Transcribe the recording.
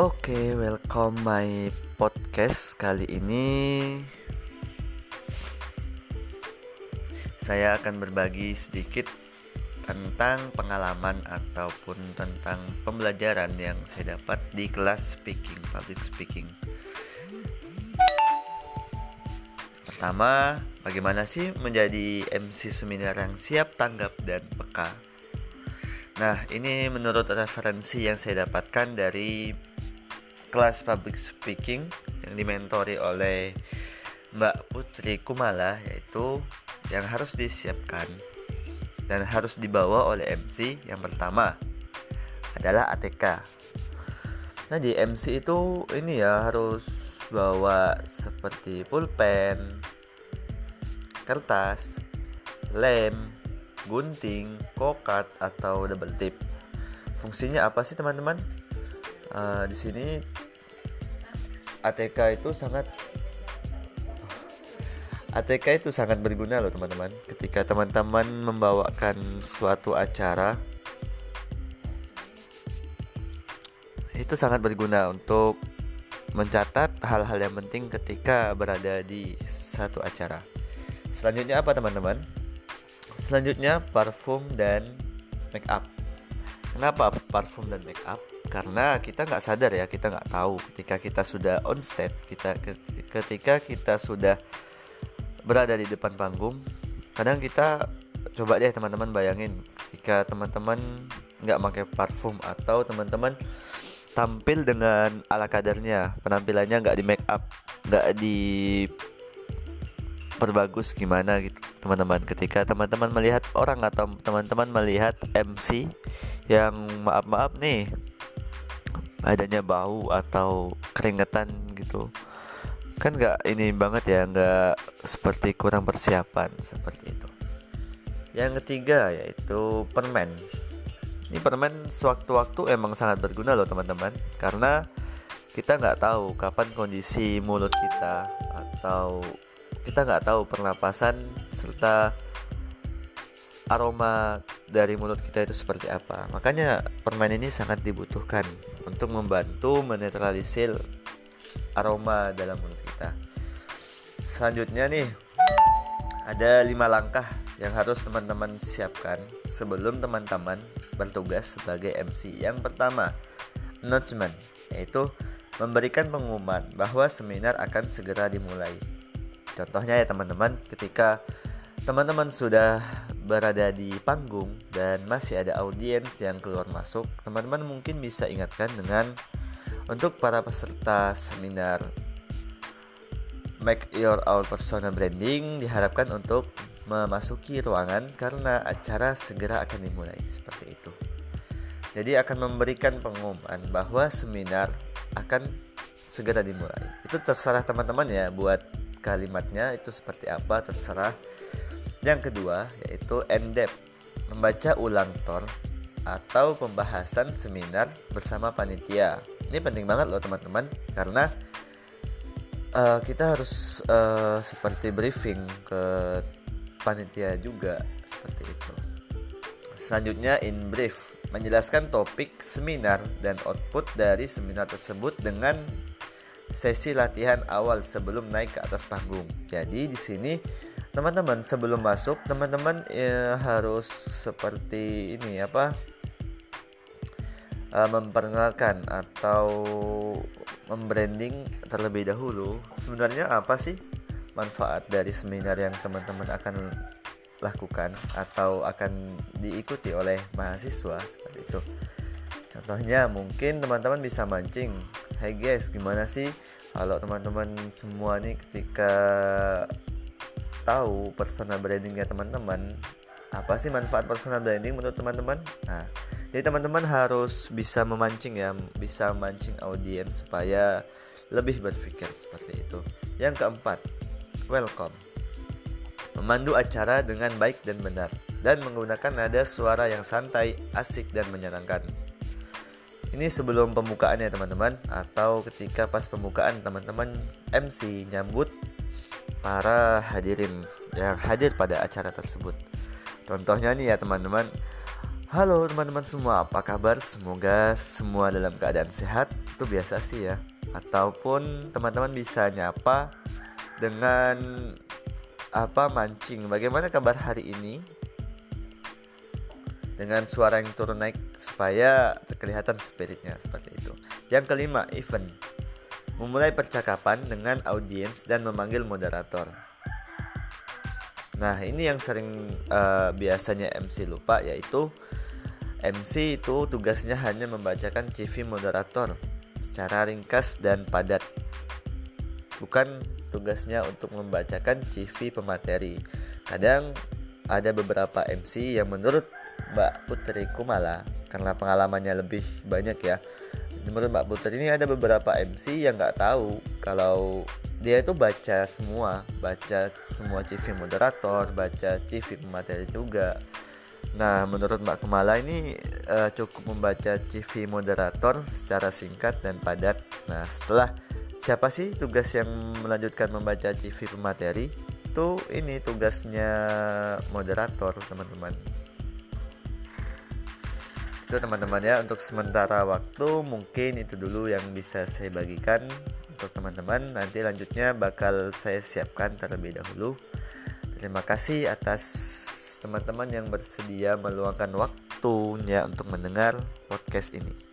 Oke, okay, welcome my podcast kali ini. Saya akan berbagi sedikit tentang pengalaman ataupun tentang pembelajaran yang saya dapat di kelas speaking, public speaking. Pertama, bagaimana sih menjadi MC seminar yang siap tanggap dan peka? Nah, ini menurut referensi yang saya dapatkan dari kelas public speaking yang dimentori oleh Mbak Putri Kumala yaitu yang harus disiapkan dan harus dibawa oleh MC yang pertama adalah ATK. Nah di MC itu ini ya harus bawa seperti pulpen, kertas, lem, gunting, kokat atau double tip. Fungsinya apa sih teman-teman? Uh, di sini ATK itu sangat ATK itu sangat berguna loh teman-teman. Ketika teman-teman membawakan suatu acara itu sangat berguna untuk mencatat hal-hal yang penting ketika berada di satu acara. Selanjutnya apa teman-teman? Selanjutnya parfum dan make up. Kenapa parfum dan make up karena kita nggak sadar ya kita nggak tahu. Ketika kita sudah on stage kita ketika kita sudah berada di depan panggung kadang kita coba deh teman-teman bayangin ketika teman-teman nggak pakai parfum atau teman-teman tampil dengan ala kadarnya penampilannya nggak di make up nggak di perbagus gimana gitu teman-teman. Ketika teman-teman melihat orang atau teman-teman melihat MC yang maaf-maaf nih adanya bau atau keringetan gitu. Kan nggak ini banget ya nggak seperti kurang persiapan seperti itu. Yang ketiga yaitu permen. Ini permen sewaktu-waktu emang sangat berguna loh teman-teman. Karena kita nggak tahu kapan kondisi mulut kita atau kita nggak tahu pernapasan serta aroma dari mulut kita itu seperti apa. Makanya permen ini sangat dibutuhkan untuk membantu menetralisir aroma dalam mulut kita. Selanjutnya nih ada lima langkah yang harus teman-teman siapkan sebelum teman-teman bertugas sebagai MC. Yang pertama, announcement, yaitu memberikan pengumuman bahwa seminar akan segera dimulai. Contohnya ya teman-teman, ketika teman-teman sudah berada di panggung dan masih ada audiens yang keluar masuk, teman-teman mungkin bisa ingatkan dengan untuk para peserta seminar Make Your Own Personal Branding diharapkan untuk memasuki ruangan karena acara segera akan dimulai seperti itu. Jadi akan memberikan pengumuman bahwa seminar akan segera dimulai. Itu terserah teman-teman ya buat kalimatnya itu seperti apa terserah yang kedua yaitu endep membaca ulang tor atau pembahasan seminar bersama panitia ini penting banget loh teman-teman karena uh, kita harus uh, seperti briefing ke panitia juga seperti itu selanjutnya in brief menjelaskan topik seminar dan output dari seminar tersebut dengan sesi latihan awal sebelum naik ke atas panggung. Jadi di sini teman-teman sebelum masuk teman-teman ya, harus seperti ini apa uh, memperkenalkan atau membranding terlebih dahulu. Sebenarnya apa sih manfaat dari seminar yang teman-teman akan lakukan atau akan diikuti oleh mahasiswa seperti itu? Contohnya mungkin teman-teman bisa mancing. Hey guys gimana sih? Kalau teman-teman semua nih ketika tahu personal brandingnya teman-teman apa sih manfaat personal branding menurut teman-teman? Nah jadi teman-teman harus bisa memancing ya bisa mancing audiens supaya lebih berpikir seperti itu. Yang keempat welcome. Memandu acara dengan baik dan benar dan menggunakan nada suara yang santai asik dan menyenangkan. Ini sebelum pembukaan ya teman-teman atau ketika pas pembukaan teman-teman MC nyambut para hadirin yang hadir pada acara tersebut. Contohnya nih ya teman-teman, Halo teman-teman semua, apa kabar? Semoga semua dalam keadaan sehat. Itu biasa sih ya. Ataupun teman-teman bisa nyapa dengan apa mancing. Bagaimana kabar hari ini? Dengan suara yang turun naik supaya kelihatan spiritnya seperti itu. Yang kelima, event. Memulai percakapan dengan audiens dan memanggil moderator. Nah, ini yang sering uh, biasanya MC lupa yaitu MC itu tugasnya hanya membacakan CV moderator secara ringkas dan padat. Bukan tugasnya untuk membacakan CV pemateri. Kadang ada beberapa MC yang menurut Mbak Putri Kumala karena pengalamannya lebih banyak ya. Menurut Mbak Putri ini ada beberapa MC yang nggak tahu kalau dia itu baca semua, baca semua CV moderator, baca CV pemateri juga Nah, menurut Mbak Kemala ini uh, cukup membaca CV moderator secara singkat dan padat. Nah, setelah siapa sih tugas yang melanjutkan membaca CV pemateri? Itu ini tugasnya moderator, teman-teman. Itu teman-teman ya untuk sementara waktu mungkin itu dulu yang bisa saya bagikan untuk teman-teman. Nanti lanjutnya bakal saya siapkan terlebih dahulu. Terima kasih atas teman-teman yang bersedia meluangkan waktunya untuk mendengar podcast ini.